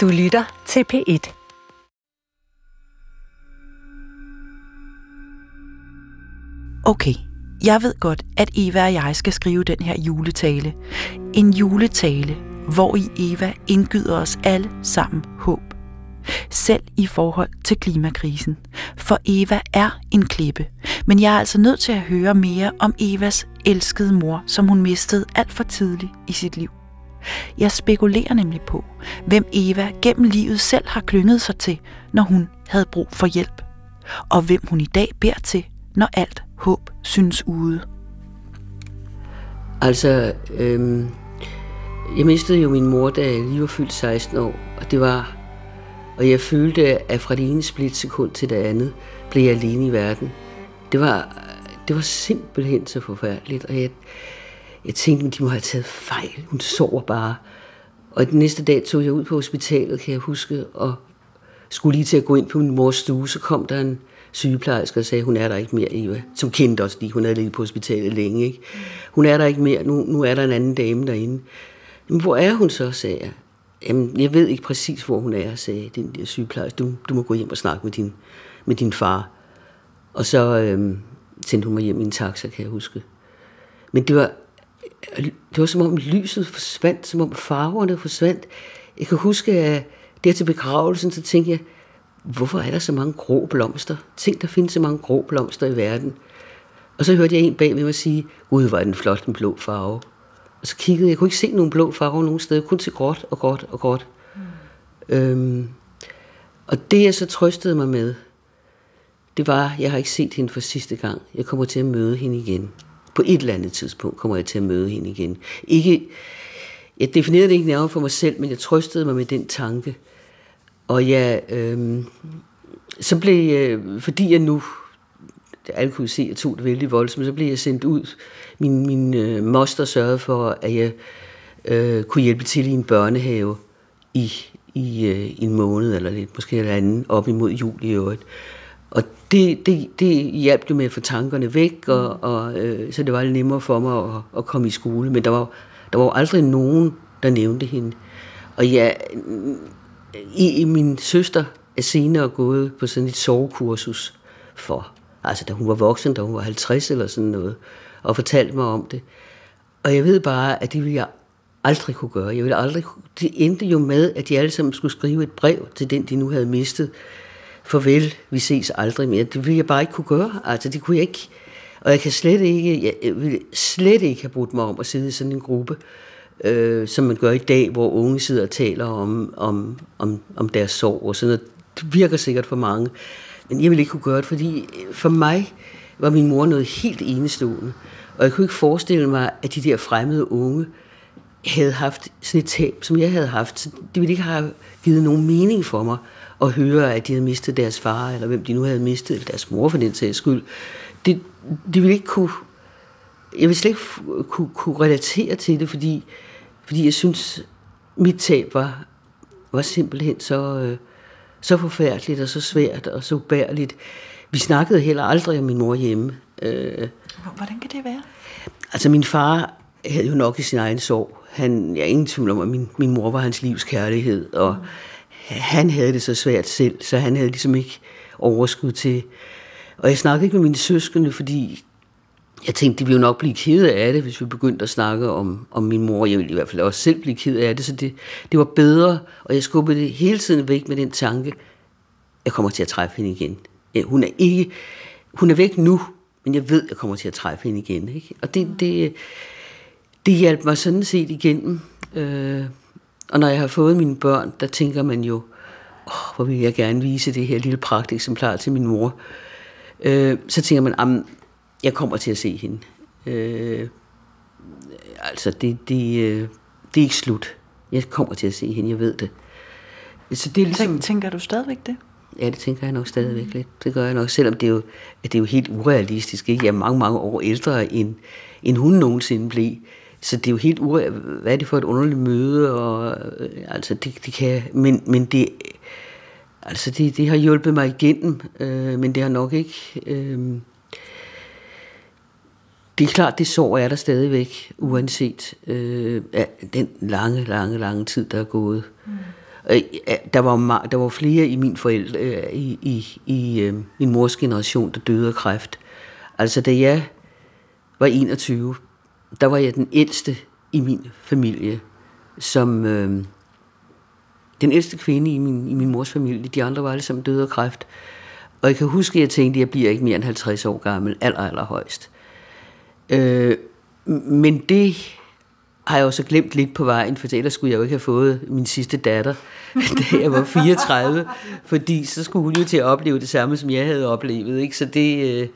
Du lytter til P1. Okay, jeg ved godt, at Eva og jeg skal skrive den her juletale. En juletale, hvor i Eva indgyder os alle sammen håb. Selv i forhold til klimakrisen. For Eva er en klippe. Men jeg er altså nødt til at høre mere om Evas elskede mor, som hun mistede alt for tidligt i sit liv. Jeg spekulerer nemlig på, hvem Eva gennem livet selv har klynget sig til, når hun havde brug for hjælp. Og hvem hun i dag beder til, når alt håb synes ude. Altså, øhm, jeg mistede jo min mor, da jeg lige var fyldt 16 år, og det var, og jeg følte, at fra det ene splitsekund til det andet, blev jeg alene i verden. Det var, det var simpelthen så forfærdeligt, og jeg, jeg tænkte, at de må have taget fejl. Hun sover bare. Og den næste dag tog jeg ud på hospitalet, kan jeg huske, og skulle lige til at gå ind på min mors stue, så kom der en sygeplejerske og sagde, hun er der ikke mere, Eva. Som kendte os, lige, hun havde ligget på hospitalet længe. Ikke? Hun er der ikke mere, nu, nu er der en anden dame derinde. Men hvor er hun så, sagde jeg. Jamen, jeg ved ikke præcis, hvor hun er, sagde den der sygeplejerske. Du, du må gå hjem og snakke med din, med din far. Og så øhm, sendte hun mig hjem i en taxa, kan jeg huske. Men det var, det var som om lyset forsvandt, som om farverne forsvandt. Jeg kan huske, at der til begravelsen, så tænkte jeg, hvorfor er der så mange grå blomster? Tænk, der findes så mange grå blomster i verden. Og så hørte jeg en bag ved mig sige, gud, var den flot, den blå farve. Og så kiggede jeg, jeg kunne ikke se nogen blå farve nogen steder, kun til gråt og gråt og gråt. Mm. Øhm, og det jeg så trøstede mig med, det var, jeg har ikke set hende for sidste gang. Jeg kommer til at møde hende igen. På et eller andet tidspunkt kommer jeg til at møde hende igen. Ikke, jeg definerede det ikke nærmere for mig selv, men jeg trøstede mig med den tanke. Og jeg, øh, så blev jeg, fordi jeg nu, alle kunne se, at jeg tog det vældig voldsomt, så blev jeg sendt ud. Min, min øh, moster sørgede for, at jeg øh, kunne hjælpe til i en børnehave i, i øh, en måned eller lidt, måske eller anden, op imod jul i øvrigt. Øh, det, det, det hjalp jo med at få tankerne væk, og, og, øh, så det var lidt nemmere for mig at, at komme i skole. Men der var, der var aldrig nogen, der nævnte hende. Og jeg, i, i min søster er senere gået på sådan et sovekursus for, altså da hun var voksen, da hun var 50 eller sådan noget, og fortalte mig om det. Og jeg ved bare, at det ville jeg aldrig kunne gøre. Jeg ville aldrig, det endte jo med, at de alle sammen skulle skrive et brev til den, de nu havde mistet. Farvel, vi ses aldrig mere. Det ville jeg bare ikke kunne gøre. Altså, det kunne jeg ikke. Og jeg kan slet ikke, jeg ville slet ikke have brugt mig om at sidde i sådan en gruppe øh, som man gør i dag, hvor unge sidder og taler om, om, om, om deres sorg og sådan noget. Det virker sikkert for mange. Men jeg ville ikke kunne gøre det, fordi for mig var min mor noget helt enestående. Og jeg kunne ikke forestille mig, at de der fremmede unge havde haft sådan et tab, som jeg havde haft. Så det ville ikke have givet nogen mening for mig at høre, at de havde mistet deres far, eller hvem de nu havde mistet, eller deres mor for den sags skyld. Det, det ville ikke kunne... Jeg ville slet ikke kunne, kunne relatere til det, fordi fordi jeg synes, mit tab var, var simpelthen så, øh, så forfærdeligt og så svært og så ubærligt. Vi snakkede heller aldrig om min mor hjemme. Øh, Hvordan kan det være? Altså min far havde jo nok i sin egen sorg. Han, jeg er ingen tvivl om, at min, min mor var hans livs kærlighed, og mm. han havde det så svært selv, så han havde ligesom ikke overskud til. Og jeg snakkede ikke med mine søskende, fordi jeg tænkte, de ville jo nok blive ked af det, hvis vi begyndte at snakke om, om min mor. Jeg ville i hvert fald også selv blive ked af det, så det, det var bedre, og jeg skubbede det hele tiden væk med den tanke, jeg kommer til at træffe hende igen. Ja, hun er ikke, hun er væk nu, men jeg ved, jeg kommer til at træffe hende igen. Ikke? Og det, det, det hjalp mig sådan set igennem. Øh, og når jeg har fået mine børn, der tænker man jo, åh, hvor vil jeg gerne vise det her lille pragteksemplar til min mor. Øh, så tænker man, jeg kommer til at se hende. Øh, altså, det, det, øh, det er ikke slut. Jeg kommer til at se hende, jeg ved det. Så det er ligesom... Tænker du stadigvæk det? Ja, det tænker jeg nok stadigvæk lidt. Det gør jeg nok, selvom det er jo, at det er jo helt urealistisk. Ikke? Jeg er mange, mange år ældre, end, end hun nogensinde blev. Så det er jo helt urealistisk. Hvad er det for et underligt møde? Og, øh, altså, det, det kan, men, men det, altså det, det har hjulpet mig igennem, øh, men det har nok ikke... Øh, det er klart, det sår er der stadigvæk, uanset øh, den lange, lange, lange tid, der er gået. Mm. Øh, der var, der var flere i min forældre, øh, i, i, i øh, min mors generation, der døde af kræft. Altså da jeg var 21, der var jeg den ældste i min familie, som øh, den ældste kvinde i min, i min mors familie. De andre var alle sammen døde af kræft. Og jeg kan huske, at jeg tænkte, at jeg bliver ikke mere end 50 år gammel, aller, aller højst. Øh, men det har jeg jo så glemt lidt på vejen, for ellers skulle jeg jo ikke have fået min sidste datter, da jeg var 34, fordi så skulle hun jo til at opleve det samme, som jeg havde oplevet. Ikke? Så det... Øh,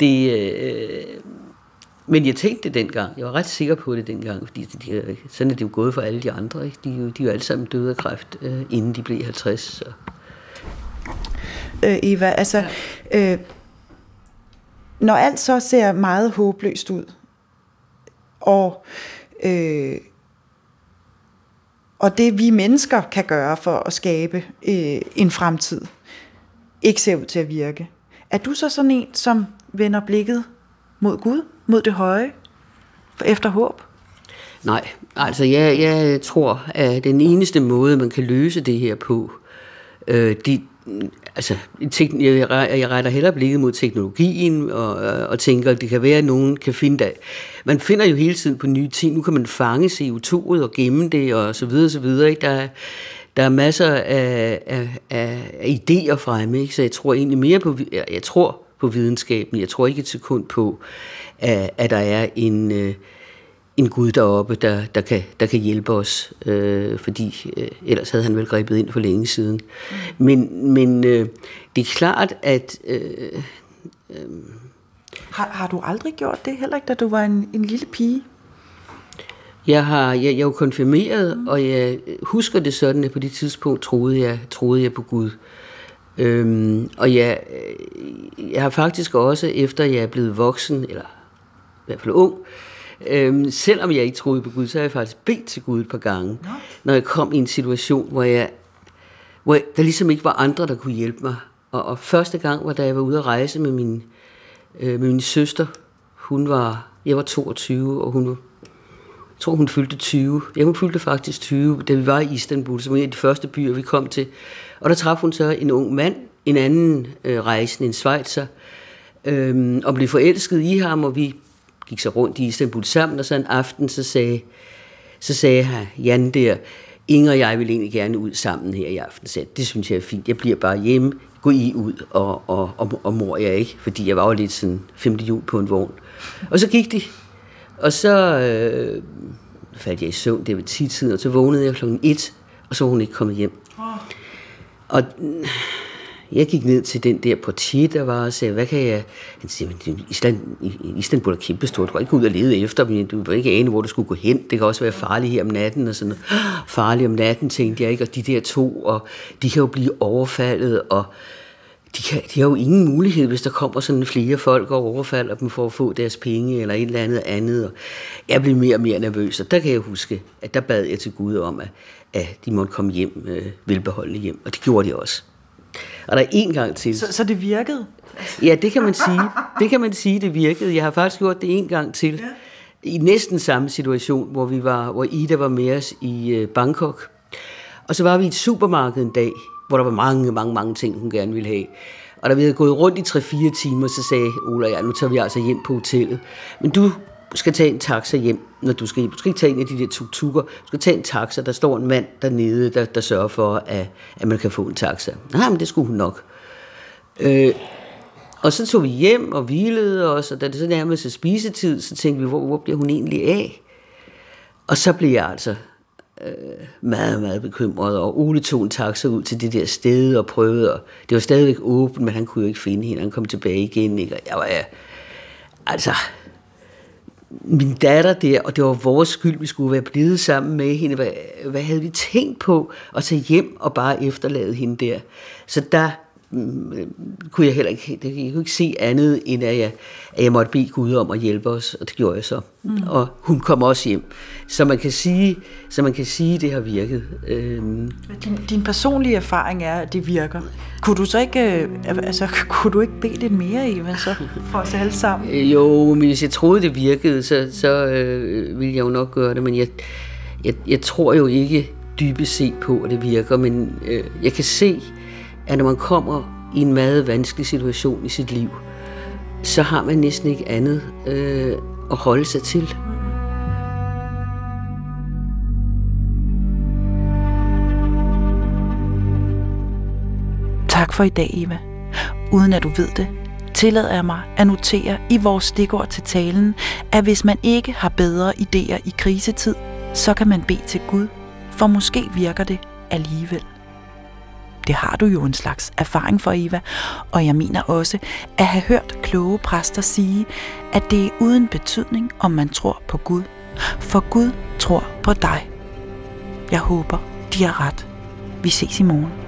det øh, men jeg tænkte det dengang. Jeg var ret sikker på det dengang, fordi de, sådan er det jo gået for alle de andre. Ikke? De, de er jo alle sammen døde af kræft, øh, inden de blev 50. Så. Øh, Eva, altså, øh, når alt så ser meget håbløst ud, og, øh, og det vi mennesker kan gøre for at skabe øh, en fremtid, ikke ser ud til at virke, er du så sådan en, som vender blikket mod Gud, mod det høje, efter håb? Nej, altså jeg, jeg tror, at den eneste måde, man kan løse det her på, øh, de, altså, jeg, jeg retter heller blikket mod teknologien og, øh, og tænker, at det kan være, at nogen kan finde det. Man finder jo hele tiden på nye ting. Nu kan man fange CO2'et og gemme det og så videre, så videre. Ikke? Der, der er masser af, af, af, af idéer fremme, ikke? så jeg tror egentlig mere på, jeg, jeg tror på videnskaben. Jeg tror ikke et sekund på, at, at der er en, øh, en Gud deroppe, der, der, kan, der kan hjælpe os, øh, fordi øh, ellers havde han vel grebet ind for længe siden. Mm. Men, men øh, det er klart, at... Øh, øh, har, har du aldrig gjort det, heller ikke da du var en, en lille pige? Jeg har jeg, jeg er jo konfirmeret, mm. og jeg husker det sådan, at på det tidspunkt troede jeg, troede jeg på Gud. Øhm, og jeg, jeg har faktisk også, efter jeg er blevet voksen, eller i hvert fald ung, øhm, selvom jeg ikke troede på Gud, så har jeg faktisk bedt til Gud et par gange, no. når jeg kom i en situation, hvor, jeg, hvor jeg, der ligesom ikke var andre, der kunne hjælpe mig. Og, og første gang var, da jeg var ude at rejse med min, øh, med min søster. Hun var, jeg var 22, og hun var jeg tror, hun fyldte 20. Ja, hun fyldte faktisk 20, da vi var i Istanbul, som var en af de første byer, vi kom til. Og der traf hun så en ung mand, en anden øh, rejsende, en Schweizer, øh, og blev forelsket i ham, og vi gik så rundt i Istanbul sammen, og så en aften, så sagde, så sagde han, Jan der, Inger og jeg vil egentlig gerne ud sammen her i aften. Så det synes jeg er fint. Jeg bliver bare hjemme. Gå I ud, og, og, og, og mor jeg ikke, fordi jeg var jo lidt sådan 5. jul på en vogn. Og så gik de, og så øh, faldt jeg i søvn, det var 10 tiden, og så vågnede jeg klokken 1, og så var hun ikke kommet hjem. Og jeg gik ned til den der portier, der var, og sagde, hvad kan jeg... Han siger, men Island, Istanbul er kæmpestort, du kan ikke ud og lede efter dem, du vil ikke ane, hvor du skulle gå hen, det kan også være farligt her om natten, og sådan noget. Farligt om natten, tænkte jeg ikke, og de der to, og de kan jo blive overfaldet, og de, kan, de har jo ingen mulighed, hvis der kommer sådan flere folk og overfalder dem for at få deres penge eller et eller andet andet. Og jeg blev mere og mere nervøs, og der kan jeg huske, at der bad jeg til Gud om, at, at de måtte komme hjem, øh, velbeholdende hjem, og det gjorde de også. Og der er en gang til. Så, så det virkede? Ja, det kan man sige. Det kan man sige, det virkede. Jeg har faktisk gjort det en gang til. Ja. I næsten samme situation, hvor, vi var, hvor Ida var med os i øh, Bangkok. Og så var vi i et supermarked en dag, hvor der var mange, mange, mange ting, hun gerne ville have. Og da vi havde gået rundt i 3-4 timer, så sagde Ola, ja, nu tager vi altså hjem på hotellet. Men du skal tage en taxa hjem, når du skal hjem. Du skal ikke tage en af de der tuk-tukker. Du skal tage en taxa. Der står en mand dernede, der, der sørger for, at, at man kan få en taxa. Nej, men det skulle hun nok. Øh, og så tog vi hjem og hvilede os, og da det så nærmede sig spisetid, så tænkte vi, hvor, hvor bliver hun egentlig af? Og så blev jeg altså øh, meget, meget bekymret, og Ole tog en taxa ud til det der sted og prøvede, og det var stadigvæk åbent, men han kunne jo ikke finde hende, han kom tilbage igen, ikke? og jeg var, ja, altså, min datter der, og det var vores skyld, vi skulle være blevet sammen med hende. Hvad, hvad havde vi tænkt på at tage hjem og bare efterlade hende der? Så der kunne jeg heller ikke, jeg kunne ikke se andet, end at jeg, at jeg måtte bede Gud om at hjælpe os, og det gjorde jeg så. Mm. Og hun kom også hjem. Så man kan sige, så man kan sige det har virket. Øhm. Din, din personlige erfaring er, at det virker. Kunne du så ikke, øh, altså, kunne du ikke bede lidt mere, Eva, så, for os alle sammen? Øh, jo, men hvis jeg troede, det virkede, så, så øh, ville jeg jo nok gøre det, men jeg, jeg, jeg tror jo ikke, dybest set på, at det virker, men øh, jeg kan se, at når man kommer i en meget vanskelig situation i sit liv, så har man næsten ikke andet øh, at holde sig til. Tak for i dag, Eva. Uden at du ved det, tillader jeg mig at notere i vores stikord til talen, at hvis man ikke har bedre idéer i krisetid, så kan man bede til Gud, for måske virker det alligevel. Det har du jo en slags erfaring for, Eva, og jeg mener også at have hørt kloge præster sige, at det er uden betydning, om man tror på Gud, for Gud tror på dig. Jeg håber, de har ret. Vi ses i morgen.